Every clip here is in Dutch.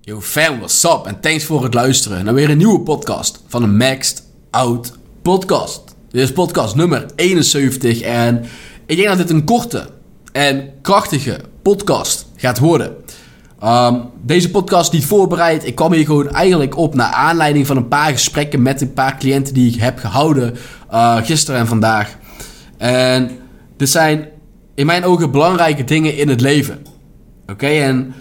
Yo fam, what's up? En thanks voor het luisteren naar weer een nieuwe podcast van de Maxed Out Podcast. Dit is podcast nummer 71 en ik denk dat dit een korte en krachtige podcast gaat worden. Um, deze podcast niet voorbereid. Ik kwam hier gewoon eigenlijk op naar aanleiding van een paar gesprekken met een paar cliënten die ik heb gehouden uh, gisteren en vandaag. En dit zijn in mijn ogen belangrijke dingen in het leven. Oké, en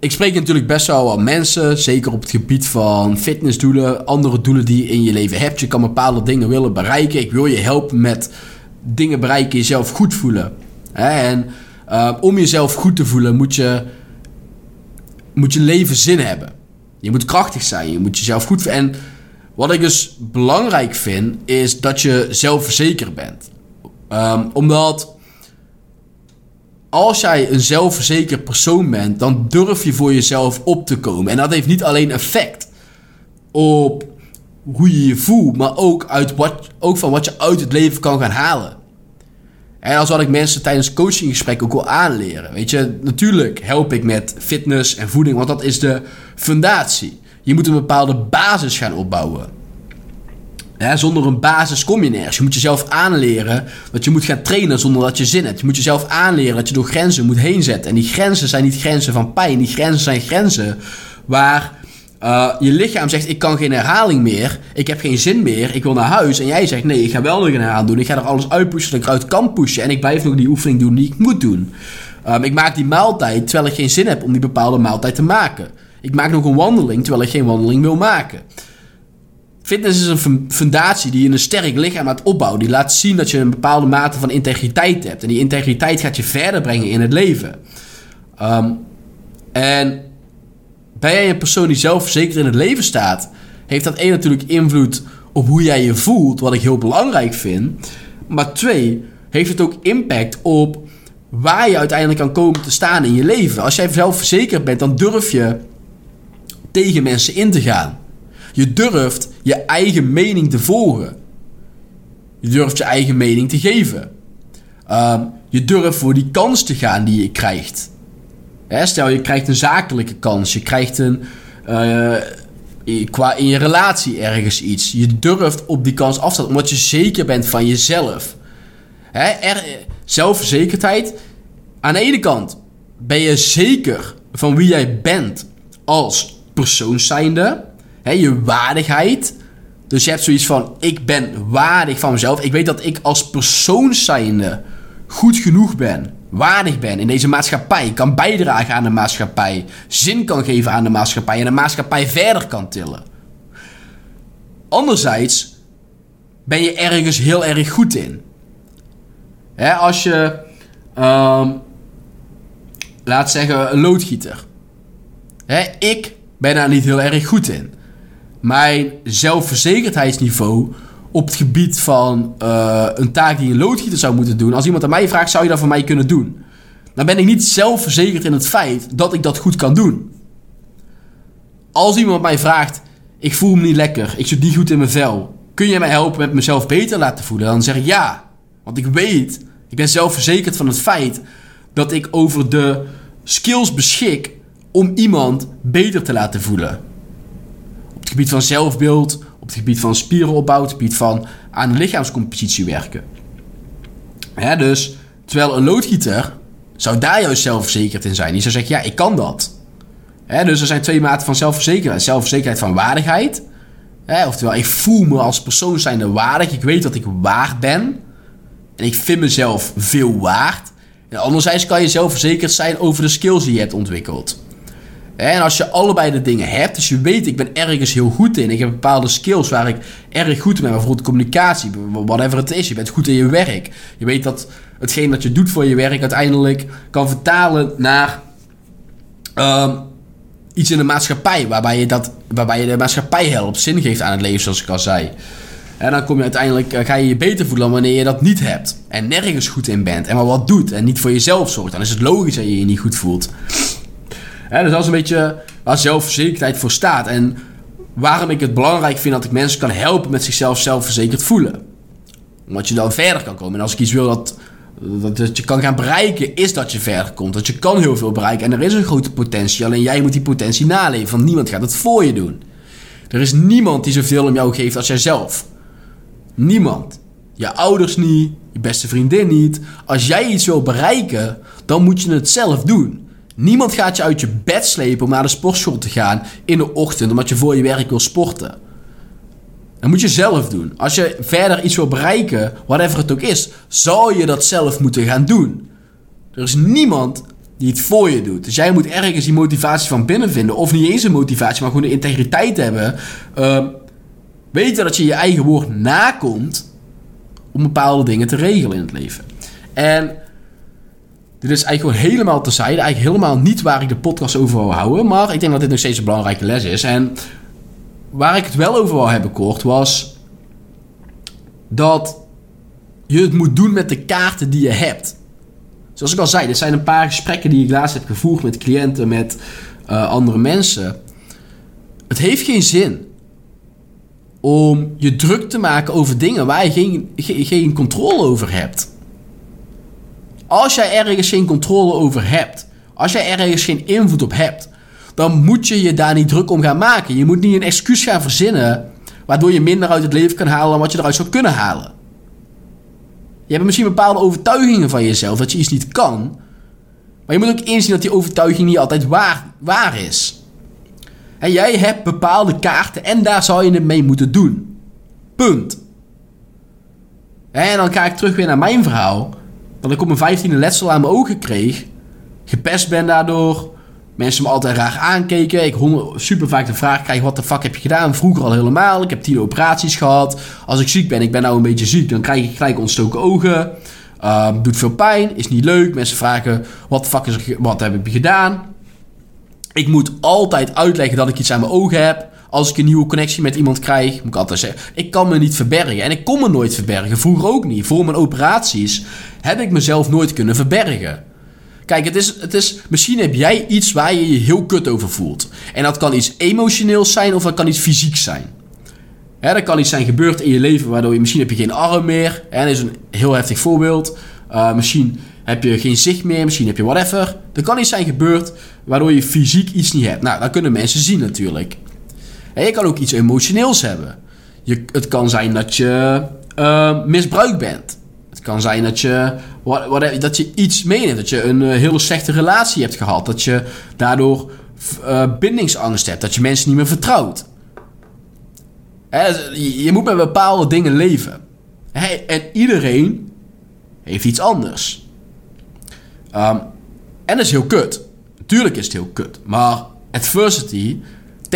ik spreek natuurlijk best wel aan mensen, zeker op het gebied van fitnessdoelen, andere doelen die je in je leven hebt. Je kan bepaalde dingen willen bereiken. Ik wil je helpen met dingen bereiken, jezelf goed voelen. En uh, om jezelf goed te voelen moet je, moet je leven zin hebben. Je moet krachtig zijn, je moet jezelf goed. En wat ik dus belangrijk vind, is dat je zelfverzekerd bent. Um, omdat als jij een zelfverzekerd persoon bent, dan durf je voor jezelf op te komen. En dat heeft niet alleen effect op hoe je je voelt, maar ook, uit wat, ook van wat je uit het leven kan gaan halen. En als wat ik mensen tijdens coachinggesprekken ook wil aanleren. Weet je, natuurlijk help ik met fitness en voeding, want dat is de fundatie. Je moet een bepaalde basis gaan opbouwen. zonder een basis kom je nergens. Je moet jezelf aanleren dat je moet gaan trainen zonder dat je zin hebt. Je moet jezelf aanleren dat je door grenzen moet heen zetten. En die grenzen zijn niet grenzen van pijn. Die grenzen zijn grenzen waar uh, je lichaam zegt: Ik kan geen herhaling meer. Ik heb geen zin meer. Ik wil naar huis. En jij zegt: Nee, ik ga wel nog een herhaling doen. Ik ga er alles uitpushen dat ik eruit kan pushen. En ik blijf nog die oefening doen die ik moet doen. Um, ik maak die maaltijd terwijl ik geen zin heb om die bepaalde maaltijd te maken. Ik maak nog een wandeling terwijl ik geen wandeling wil maken. Fitness is een fundatie die je een sterk lichaam laat opbouwen. Die laat zien dat je een bepaalde mate van integriteit hebt. En die integriteit gaat je verder brengen in het leven. Um, en ben jij een persoon die zelfverzekerd in het leven staat, heeft dat één natuurlijk invloed op hoe jij je voelt, wat ik heel belangrijk vind. Maar twee, heeft het ook impact op waar je uiteindelijk kan komen te staan in je leven. Als jij zelfverzekerd bent, dan durf je tegen mensen in te gaan. Je durft je eigen mening te volgen. Je durft je eigen mening te geven. Uh, je durft voor die kans te gaan die je krijgt stel, je krijgt een zakelijke kans. Je krijgt een... Uh, qua in je relatie ergens iets. Je durft op die kans af te staan, omdat je zeker bent van jezelf. Hè, er, zelfverzekerdheid. Aan de ene kant ben je zeker van wie jij bent als persoon zijnde. Hè, je waardigheid. Dus je hebt zoiets van: ik ben waardig van mezelf. Ik weet dat ik als persoon zijnde goed genoeg ben waardig ben in deze maatschappij, kan bijdragen aan de maatschappij, zin kan geven aan de maatschappij en de maatschappij verder kan tillen. Anderzijds ben je ergens heel erg goed in. als je, um, laat zeggen, een loodgieter. ik ben daar niet heel erg goed in. Mijn zelfverzekerdheidsniveau op het gebied van uh, een taak die een loodgieter zou moeten doen. Als iemand aan mij vraagt, zou je dat voor mij kunnen doen? Dan ben ik niet zelfverzekerd in het feit dat ik dat goed kan doen. Als iemand mij vraagt, ik voel me niet lekker, ik zit niet goed in mijn vel. Kun je mij helpen met mezelf beter laten voelen? Dan zeg ik ja. Want ik weet, ik ben zelfverzekerd van het feit dat ik over de skills beschik om iemand beter te laten voelen. Op het gebied van zelfbeeld, op het gebied van spierenopbouw, op het gebied van aan de lichaamscompositie werken. Dus terwijl een loodgieter zou daar juist zelfverzekerd in zijn. Die zou zeggen, ja, ik kan dat. dus er zijn twee maten van zelfverzekerdheid. Zelfverzekerdheid van waardigheid. oftewel, ik voel me als persoon zijnde waardig. Ik weet dat ik waard ben. En ik vind mezelf veel waard. En anderzijds kan je zelfverzekerd zijn over de skills die je hebt ontwikkeld. En als je allebei de dingen hebt, dus je weet, ik ben ergens heel goed in. Ik heb bepaalde skills waar ik erg goed in ben. Bijvoorbeeld communicatie, whatever het is. Je bent goed in je werk. Je weet dat hetgeen dat je doet voor je werk uiteindelijk kan vertalen naar um, iets in de maatschappij. Waarbij je, dat, waarbij je de maatschappij helpt, zin geeft aan het leven, zoals ik al zei. En dan kom je uiteindelijk, eh, ga je je beter voelen dan wanneer je dat niet hebt. En nergens goed in bent. En maar wat doet en niet voor jezelf zorgt. Dan is het logisch dat je je niet goed voelt. Dus dat is een beetje waar zelfverzekerdheid voor staat. En waarom ik het belangrijk vind dat ik mensen kan helpen met zichzelf zelfverzekerd voelen. Omdat je dan verder kan komen. En als ik iets wil dat, dat, dat je kan gaan bereiken, is dat je verder komt. Dat je kan heel veel bereiken. En er is een grote potentie. Alleen jij moet die potentie naleven. Want niemand gaat het voor je doen. Er is niemand die zoveel om jou geeft als jijzelf. Niemand. Je ouders niet, je beste vriendin niet. Als jij iets wil bereiken, dan moet je het zelf doen. Niemand gaat je uit je bed slepen om naar de sportschool te gaan in de ochtend omdat je voor je werk wil sporten. Dat moet je zelf doen. Als je verder iets wil bereiken, whatever het ook is, zou je dat zelf moeten gaan doen. Er is niemand die het voor je doet. Dus jij moet ergens die motivatie van binnen vinden. Of niet eens een motivatie, maar gewoon de integriteit hebben. Uh, weten dat je je eigen woord nakomt om bepaalde dingen te regelen in het leven. En dit is eigenlijk gewoon helemaal terzijde. Eigenlijk helemaal niet waar ik de podcast over wil houden. Maar ik denk dat dit nog steeds een belangrijke les is. En waar ik het wel over wil hebben kort was... dat je het moet doen met de kaarten die je hebt. Zoals ik al zei, dit zijn een paar gesprekken die ik laatst heb gevoerd met cliënten, met uh, andere mensen. Het heeft geen zin om je druk te maken over dingen waar je geen, geen, geen controle over hebt. Als jij ergens geen controle over hebt, als jij ergens geen invloed op hebt, dan moet je je daar niet druk om gaan maken. Je moet niet een excuus gaan verzinnen waardoor je minder uit het leven kan halen dan wat je eruit zou kunnen halen. Je hebt misschien bepaalde overtuigingen van jezelf dat je iets niet kan. Maar je moet ook inzien dat die overtuiging niet altijd waar, waar is. En jij hebt bepaalde kaarten en daar zou je het mee moeten doen. Punt. En dan ga ik terug weer naar mijn verhaal. Dat ik op mijn vijftiende letsel aan mijn ogen kreeg. Gepest ben daardoor. Mensen me altijd raar aankeken. Ik super vaak de vraag krijg: wat de fuck heb je gedaan? Vroeger al helemaal. Ik heb tien operaties gehad. Als ik ziek ben, ik ben nou een beetje ziek, dan krijg ik gelijk ontstoken ogen. Uh, doet veel pijn, is niet leuk. Mensen vragen: wat fuck is wat heb ik gedaan? Ik moet altijd uitleggen dat ik iets aan mijn ogen heb. Als ik een nieuwe connectie met iemand krijg, moet ik altijd zeggen: ik kan me niet verbergen. En ik kon me nooit verbergen. Vroeger ook niet. Voor mijn operaties heb ik mezelf nooit kunnen verbergen. Kijk, het is, het is, misschien heb jij iets waar je je heel kut over voelt. En dat kan iets emotioneels zijn of dat kan iets fysiek zijn. Hè, kan iets zijn gebeurd in je leven waardoor je misschien heb je geen arm meer. Hè, dat is een heel heftig voorbeeld. Uh, misschien heb je geen zicht meer, misschien heb je whatever. Er kan iets zijn gebeurd waardoor je fysiek iets niet hebt. Nou, dat kunnen mensen zien natuurlijk. En je kan ook iets emotioneels hebben. Je, het kan zijn dat je uh, misbruikt bent. Kan zijn dat je, what, what, dat je iets meeneemt. Dat je een uh, hele slechte relatie hebt gehad. Dat je daardoor uh, bindingsangst hebt. Dat je mensen niet meer vertrouwt. Hè, je moet met bepaalde dingen leven. Hè, en iedereen heeft iets anders. Um, en dat is heel kut. Tuurlijk is het heel kut. Maar adversity,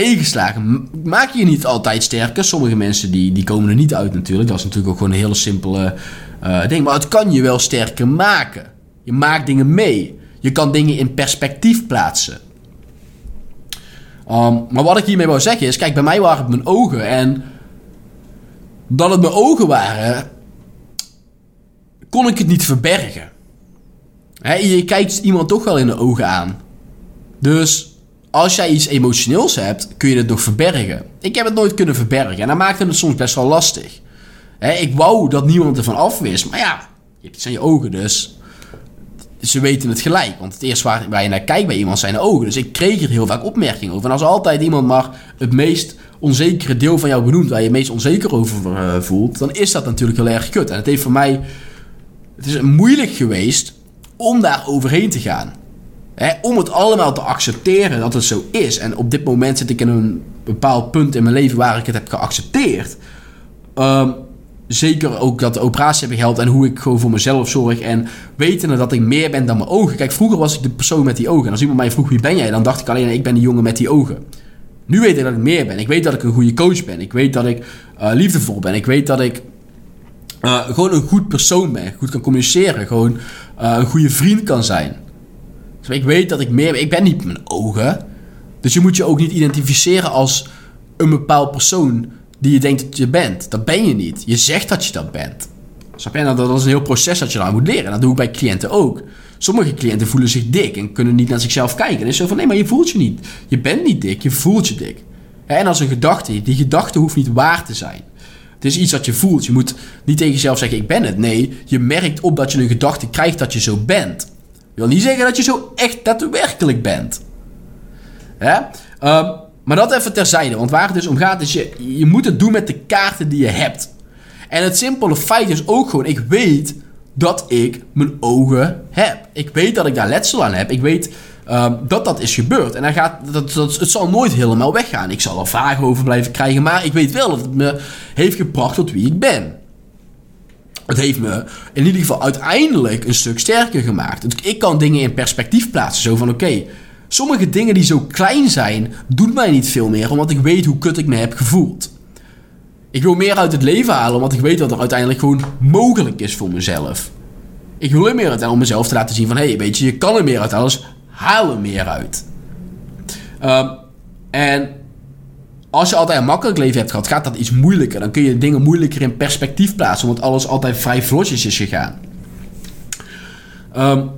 tegenslagen, maak je niet altijd sterker. Sommige mensen die, die komen er niet uit natuurlijk. Dat is natuurlijk ook gewoon een hele simpele uh, ding. Maar het kan je wel sterker maken. Je maakt dingen mee. Je kan dingen in perspectief plaatsen. Um, maar wat ik hiermee wou zeggen is, kijk, bij mij waren het mijn ogen. En dat het mijn ogen waren, kon ik het niet verbergen. Je kijkt iemand toch wel in de ogen aan. Dus als jij iets emotioneels hebt, kun je het nog verbergen. Ik heb het nooit kunnen verbergen en dat maakte het soms best wel lastig. Ik wou dat niemand ervan af wist, maar ja, je hebt je ogen, dus ze weten het gelijk. Want het eerste waar, je naar kijkt bij iemand zijn de ogen. Dus ik kreeg er heel vaak opmerkingen over. En als altijd iemand maar het meest onzekere deel van jou benoemt, waar je het meest onzeker over uh, voelt, dan is dat natuurlijk heel erg kut. En het heeft voor mij, het is moeilijk geweest om daar overheen te gaan. Om het allemaal te accepteren dat het zo is. En op dit moment zit ik in een bepaald punt in mijn leven waar ik het heb geaccepteerd. Um, zeker ook dat de operatie heb gehelpt en hoe ik gewoon voor mezelf zorg. En wetende dat ik meer ben dan mijn ogen. Kijk, vroeger was ik de persoon met die ogen. En als iemand mij vroeg wie ben jij, dan dacht ik alleen ik ben de jongen met die ogen. Nu weet ik dat ik meer ben. Ik weet dat ik een goede coach ben. Ik weet dat ik uh, liefdevol ben. Ik weet dat ik uh, gewoon een goed persoon ben. Goed kan communiceren. Gewoon uh, een goede vriend kan zijn. Dus ik weet dat ik meer. Ik ben niet mijn ogen. Dus je moet je ook niet identificeren als een bepaald persoon die je denkt dat je bent. Dat ben je niet. Je zegt dat je dat bent. Snap je? Nou, dat is een heel proces dat je daar moet leren. Dat doe ik bij cliënten ook. Sommige cliënten voelen zich dik en kunnen niet naar zichzelf kijken. En is zo van, nee, maar je voelt je niet. Je bent niet dik, je voelt je dik. En als een gedachte, die gedachte hoeft niet waar te zijn. Het is iets dat je voelt. Je moet niet tegen jezelf zeggen: Ik ben het. Nee, je merkt op dat je een gedachte krijgt dat je zo bent. Wil niet zeggen dat je zo echt daadwerkelijk bent. Hè? Um, maar dat even terzijde. Want waar het dus om gaat, is je, je moet het doen met de kaarten die je hebt. En het simpele feit is ook gewoon: ik weet dat ik mijn ogen heb. Ik weet dat ik daar letsel aan heb. Ik weet um, dat dat is gebeurd. En dan gaat, dat, dat, het zal nooit helemaal weggaan. Ik zal er vragen over blijven krijgen. Maar ik weet wel dat het me heeft gebracht tot wie ik ben. Het heeft me in ieder geval uiteindelijk een stuk sterker gemaakt. Ik kan dingen in perspectief plaatsen. Zo van oké, sommige dingen die zo klein zijn, doen mij niet veel meer. Omdat ik weet hoe kut ik me heb gevoeld. Ik wil meer uit het leven halen, omdat ik weet dat er uiteindelijk gewoon mogelijk is voor mezelf. Ik wil er meer uit om mezelf te laten zien van... hé, hey, weet je, je kan er meer uit alles haal er meer uit. Um, en als je altijd een makkelijk leven hebt gehad, gaat dat iets moeilijker. Dan kun je dingen moeilijker in perspectief plaatsen, omdat alles altijd vrij vlotjes is gegaan. Um,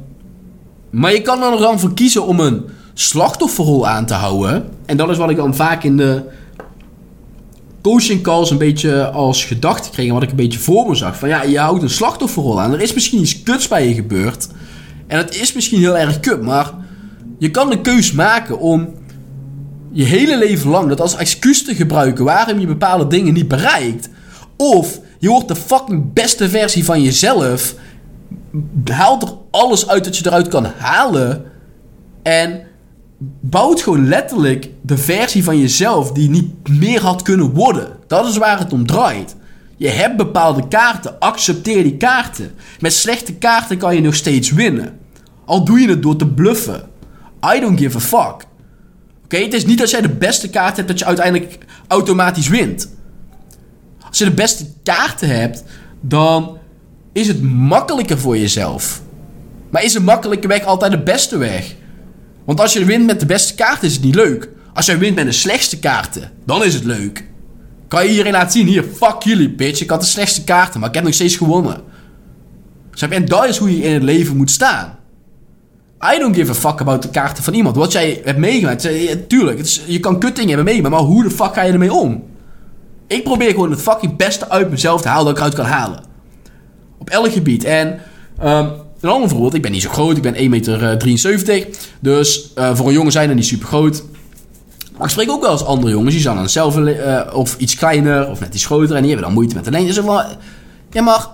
maar je kan er dan voor kiezen om een slachtofferrol aan te houden. En dat is wat ik dan vaak in de coaching calls een beetje als gedachte kreeg. En wat ik een beetje voor me zag. Van ja, je houdt een slachtofferrol aan. Er is misschien iets kuts bij je gebeurd. En het is misschien heel erg kut, maar je kan de keus maken om je hele leven lang dat als excuus te gebruiken waarom je bepaalde dingen niet bereikt. Of je wordt de fucking beste versie van jezelf. Haalt er alles uit dat je eruit kan halen. En bouwt gewoon letterlijk de versie van jezelf die niet meer had kunnen worden. Dat is waar het om draait. Je hebt bepaalde kaarten, accepteer die kaarten. Met slechte kaarten kan je nog steeds winnen. Al doe je het door te bluffen. I don't give a fuck. Oké, het is niet als jij de beste kaart hebt dat je uiteindelijk automatisch wint. Als je de beste kaarten hebt, dan is het makkelijker voor jezelf. Maar is een makkelijke weg altijd de beste weg? Want als je wint met de beste kaarten is het niet leuk. Als je wint met de slechtste kaarten, dan is het leuk. Kan je hierin laten zien, hier, fuck jullie bitch, ik had de slechtste kaarten, maar ik heb nog steeds gewonnen. En dat is hoe je in het leven moet staan. I don't give a fuck about de kaarten van iemand. Wat jij hebt meegemaakt. Tuurlijk, het is, je kan kutting hebben meegemaakt, maar hoe de fuck ga je ermee om? Ik probeer gewoon het fucking beste uit mezelf te halen dat ik eruit kan halen. Op elk gebied. En um, een ander voorbeeld, ik ben niet zo groot, ik ben 1,73 meter. dus uh, voor een jongen zijn er niet super groot. Maar ik spreek ook wel eens andere jongens, die zijn dan zelf of iets kleiner of net iets groter en die hebben dan moeite met de lengte. Dus van, ja maar,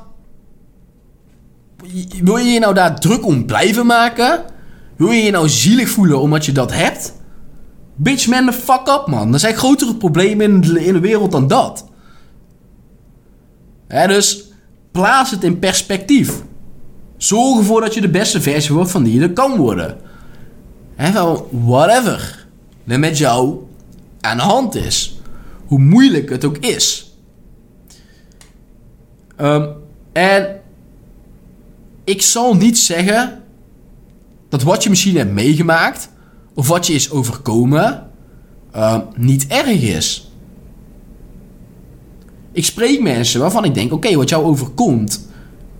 wil je je nou daar druk om blijven maken? Wil je je nou zielig voelen omdat je dat hebt? Bitch, man the fuck up, man. Er zijn grotere problemen in de, wereld dan dat. Dus plaats het in perspectief. Zorg ervoor dat je de beste versie wordt van die je er kan worden. En van whatever er met jou aan de hand is. Hoe moeilijk het ook is. Um, en ik zal niet zeggen dat wat je misschien hebt meegemaakt of wat je is overkomen uh, niet erg is. Ik spreek mensen waarvan ik denk: oké, wat jou overkomt,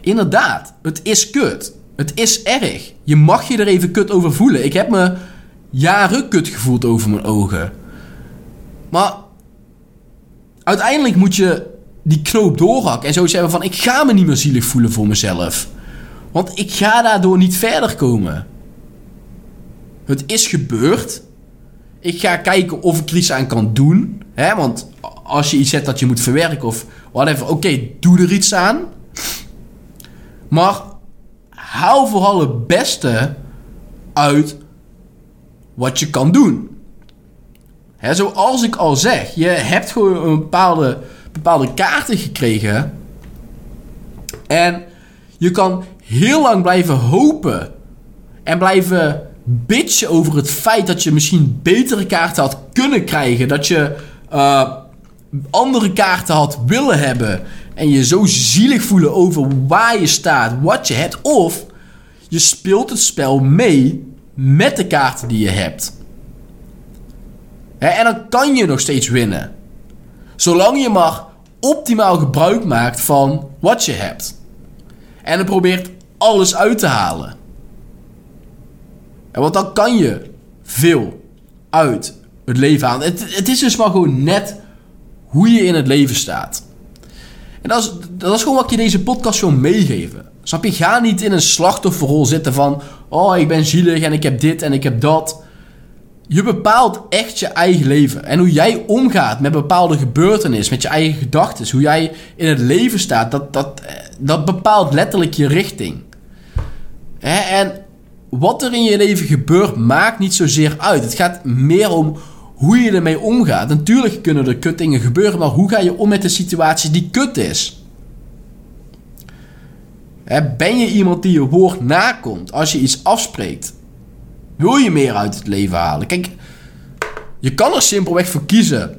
inderdaad, het is kut. Het is erg. Je mag je er even kut over voelen. Ik heb me jaren kut gevoeld over mijn ogen. Maar uiteindelijk moet je die knoop doorhakken en zo zeggen van ik ga me niet meer zielig voelen voor mezelf. Want ik ga daardoor niet verder komen. Het is gebeurd. Ik ga kijken of ik er iets aan kan doen. Hè? Want als je iets hebt dat je moet verwerken of whatever, oké, doe er iets aan. Maar haal vooral het beste uit wat je kan doen. Hè, zoals ik al zeg, je hebt gewoon een bepaalde, bepaalde kaarten gekregen. En je kan heel lang blijven hopen en blijven bitchen over het feit dat je misschien betere kaarten had kunnen krijgen. Dat je uh, andere kaarten had willen hebben. En je zo zielig voelen over waar je staat, wat je hebt. Of je speelt het spel mee met de kaarten die je hebt. en dan kan je nog steeds winnen. Zolang je maar optimaal gebruik maakt van wat je hebt. En dan probeert alles uit te halen. Want dan kan je veel uit het leven aan. Het, het is dus maar gewoon net hoe je in het leven staat. En dat is, dat is gewoon wat ik je deze podcast wil meegeven. Snap je? Ga niet in een slachtofferrol zitten van... Oh, ik ben zielig en ik heb dit en ik heb dat. Je bepaalt echt je eigen leven. En hoe jij omgaat met bepaalde gebeurtenissen, met je eigen gedachten, hoe jij in het leven staat, dat, dat, dat bepaalt letterlijk je richting. En wat er in je leven gebeurt, maakt niet zozeer uit. Het gaat meer om hoe je ermee omgaat. Natuurlijk kunnen er kut dingen gebeuren, maar hoe ga je om met de situatie die kut is? Ben je iemand die je woord nakomt als je iets afspreekt? Wil je meer uit het leven halen? Kijk, je kan er simpelweg voor kiezen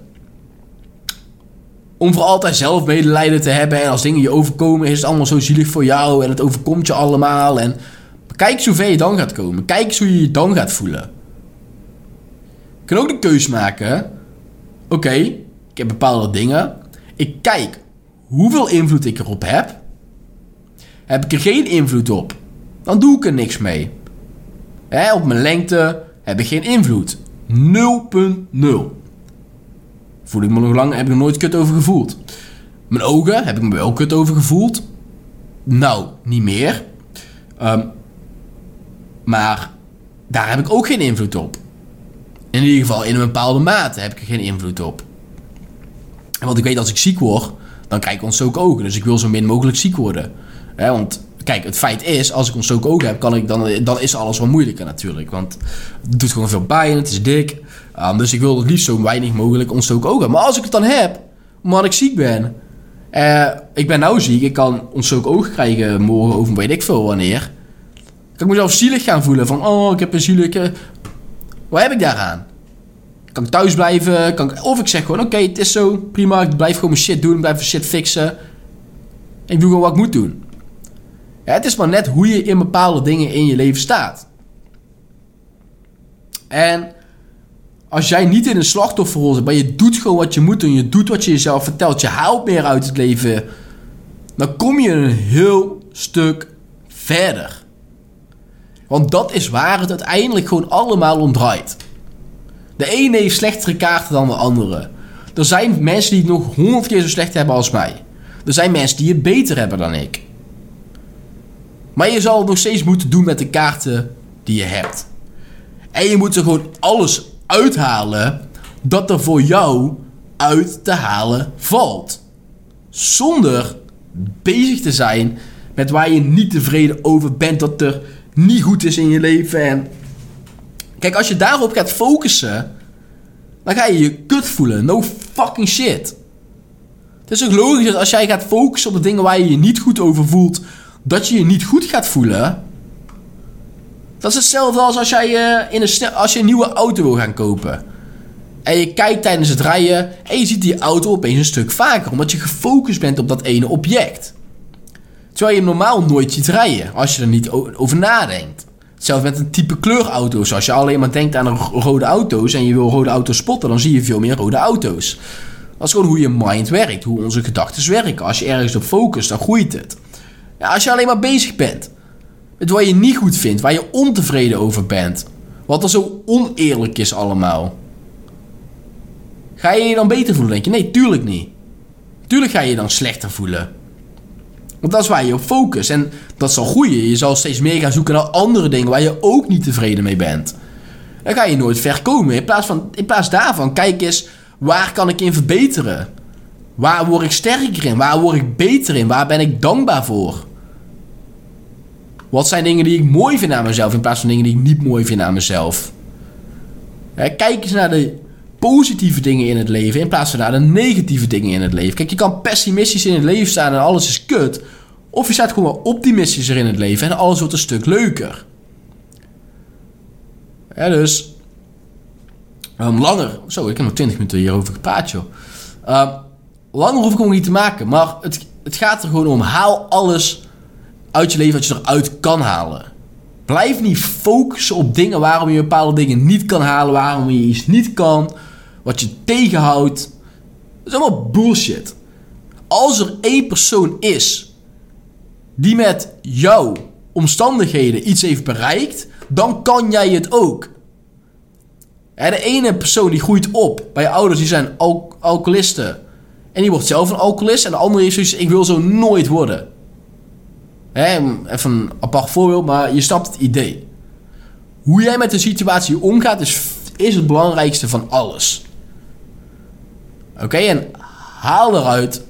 om voor altijd zelf medelijden te hebben. En als dingen je overkomen, is het allemaal zo zielig voor jou. En het overkomt je allemaal. En kijk hoe ver je dan gaat komen. Kijk hoe je je dan gaat voelen. Je kan ook de keus maken. Oké, ik heb bepaalde dingen. Ik kijk hoeveel invloed ik erop heb. Heb ik er geen invloed op, dan doe ik er niks mee. Op mijn lengte heb ik geen invloed. 0.0. Voel ik me nog lang, heb ik nog nooit kut over gevoeld. Mijn ogen heb ik me wel kut over gevoeld. Nou, niet meer. Um, maar daar heb ik ook geen invloed op. In ieder geval in een bepaalde mate heb ik er geen invloed op. Want ik weet als ik ziek word, dan krijg ik ontstoken ogen. Dus ik wil zo min mogelijk ziek worden. Want kijk, het feit is, als ik ontstoken ogen heb, kan ik dan, dan is alles wat moeilijker natuurlijk. Want het doet gewoon veel pijn, het is dik. Um, dus ik wil het liefst zo weinig mogelijk ontstoken ogen. Maar als ik het dan heb, omdat ik ziek ben. Uh, ik ben nou ziek, ik kan ontstoken ogen krijgen morgen over weet ik veel wanneer. Ik mezelf zielig gaan voelen van, oh, ik heb een zielige... Wat heb ik daaraan? Kan ik thuis blijven? Kan. Of ik zeg gewoon, oké, het is zo, prima, ik blijf gewoon mijn shit doen, blijf mijn shit fixen. En ik doe gewoon wat ik moet doen. Het is maar net hoe je in bepaalde dingen in je leven staat. En als jij niet in een slachtofferrol zit, maar je doet gewoon wat je moet doen, je doet wat je jezelf vertelt, je haalt meer uit het leven, dan kom je een heel stuk verder. Want dat is waar het uiteindelijk gewoon allemaal om draait. De ene heeft slechtere kaarten dan de andere. Er zijn mensen die het nog honderd keer zo slecht hebben als mij. Er zijn mensen die het beter hebben dan ik. Maar je zal het nog steeds moeten doen met de kaarten die je hebt. En je moet er gewoon alles uithalen dat er voor jou uit te halen valt. Zonder bezig te zijn met waar je niet tevreden over bent dat er niet goed is in je leven. En kijk, als je daarop gaat focussen, dan ga je je kut voelen. No fucking shit. Het is ook logisch dat als jij gaat focussen op de dingen waar je je niet goed over voelt, dat je je niet goed gaat voelen. Dat is hetzelfde als als, jij, uh, in een, als je een nieuwe auto wil gaan kopen. En je kijkt tijdens het rijden en je ziet die auto opeens een stuk vaker. Omdat je gefocust bent op dat ene object. Terwijl je normaal nooit ziet rijden als je er niet over nadenkt. Hetzelfde met een type kleurauto's. Als je alleen maar denkt aan rode auto's en je wil rode auto's spotten, dan zie je veel meer rode auto's. Dat is gewoon hoe je mind werkt, hoe onze gedachten werken. Als je ergens op focust, dan groeit het. Ja, als je alleen maar bezig bent met wat je niet goed vindt, waar je ontevreden over bent, wat er zo oneerlijk is allemaal, ga je je dan beter voelen? Denk je, nee, tuurlijk niet. Tuurlijk ga je je dan slechter voelen. Want dat is waar je op focust. En dat zal groeien. Je zal steeds meer gaan zoeken naar andere dingen waar je ook niet tevreden mee bent. Dan ga je nooit ver komen. In plaats, van, in plaats daarvan, kijk eens, waar kan ik in verbeteren? Waar word ik sterker in? Waar word ik beter in? Waar ben ik dankbaar voor? Wat zijn dingen die ik mooi vind aan mezelf in plaats van dingen die ik niet mooi vind aan mezelf? kijk eens naar de positieve dingen in het leven in plaats van naar de negatieve dingen in het leven. Kijk, je kan pessimistisch in het leven staan en alles is kut. Of je staat gewoon optimistischer in het leven en alles wordt een stuk leuker. Ja, dus. Um, langer. Zo, ik heb nog 20 minuten hierover gepraat, joh. Um, langer hoef ik gewoon niet te maken. Maar het, het gaat er gewoon om. Haal alles uit je leven wat je eruit kan halen. Blijf niet focussen op dingen waarom je bepaalde dingen niet kan halen, waarom je iets niet kan, wat je tegenhoudt. Dat is allemaal bullshit. Als er één persoon is die met jouw omstandigheden iets heeft bereikt, dan kan jij het ook. De ene persoon die groeit op bij je ouders die zijn al alcoholisten. En die wordt zelf een alcoholist. En de andere is zoiets, ik wil zo nooit worden. Even een apart voorbeeld, maar je snapt het idee. Hoe jij met de situatie omgaat is, is het belangrijkste van alles. Oké, en haal eruit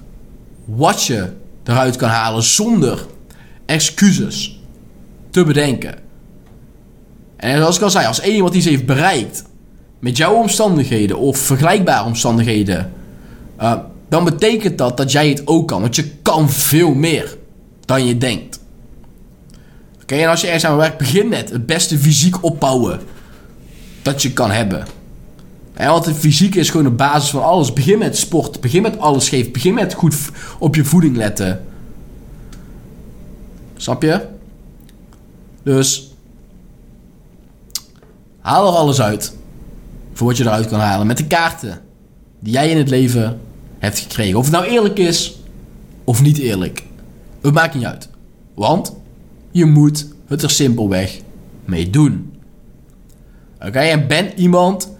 wat je eruit kan halen zonder excuses te bedenken. En zoals ik al zei, als één iemand iets heeft bereikt met jouw omstandigheden of vergelijkbare omstandigheden, uh, dan betekent dat dat jij het ook kan. Want je kan veel meer dan je denkt. Oké, en als je ergens aan werkt, begin met het beste fysiek opbouwen dat je kan hebben. Want fysiek is gewoon de basis van alles. Begin met sport, begin met alles geven, begin met goed op je voeding letten. Snap je? Dus haal er alles uit voor wat je eruit kan halen met de kaarten die jij in het leven hebt gekregen. Of het nou eerlijk is of niet eerlijk. Het maakt niet uit. Want je moet het er simpelweg mee doen. Oké, en ben iemand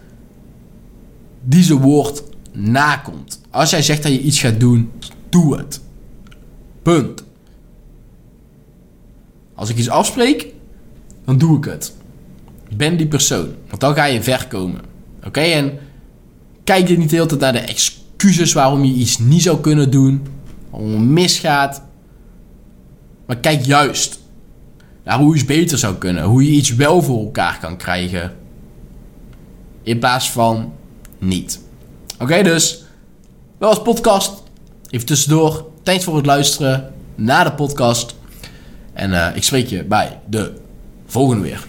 die zijn woord nakomt. Als jij zegt dat je iets gaat doen, doe het. Punt. Als ik iets afspreek, dan doe ik het. Ben die persoon. Want dan ga je ver komen. Oké, en kijk je niet de hele tijd naar de excuses waarom je iets niet zou kunnen doen. Waarom het misgaat. Maar kijk juist naar hoe iets beter zou kunnen. Hoe je iets wel voor elkaar kan krijgen. In plaats van niet. Oké, dus. Wel als podcast. Even tussendoor. Thanks voor het luisteren naar de podcast. En uh, ik spreek je bij de volgende weer.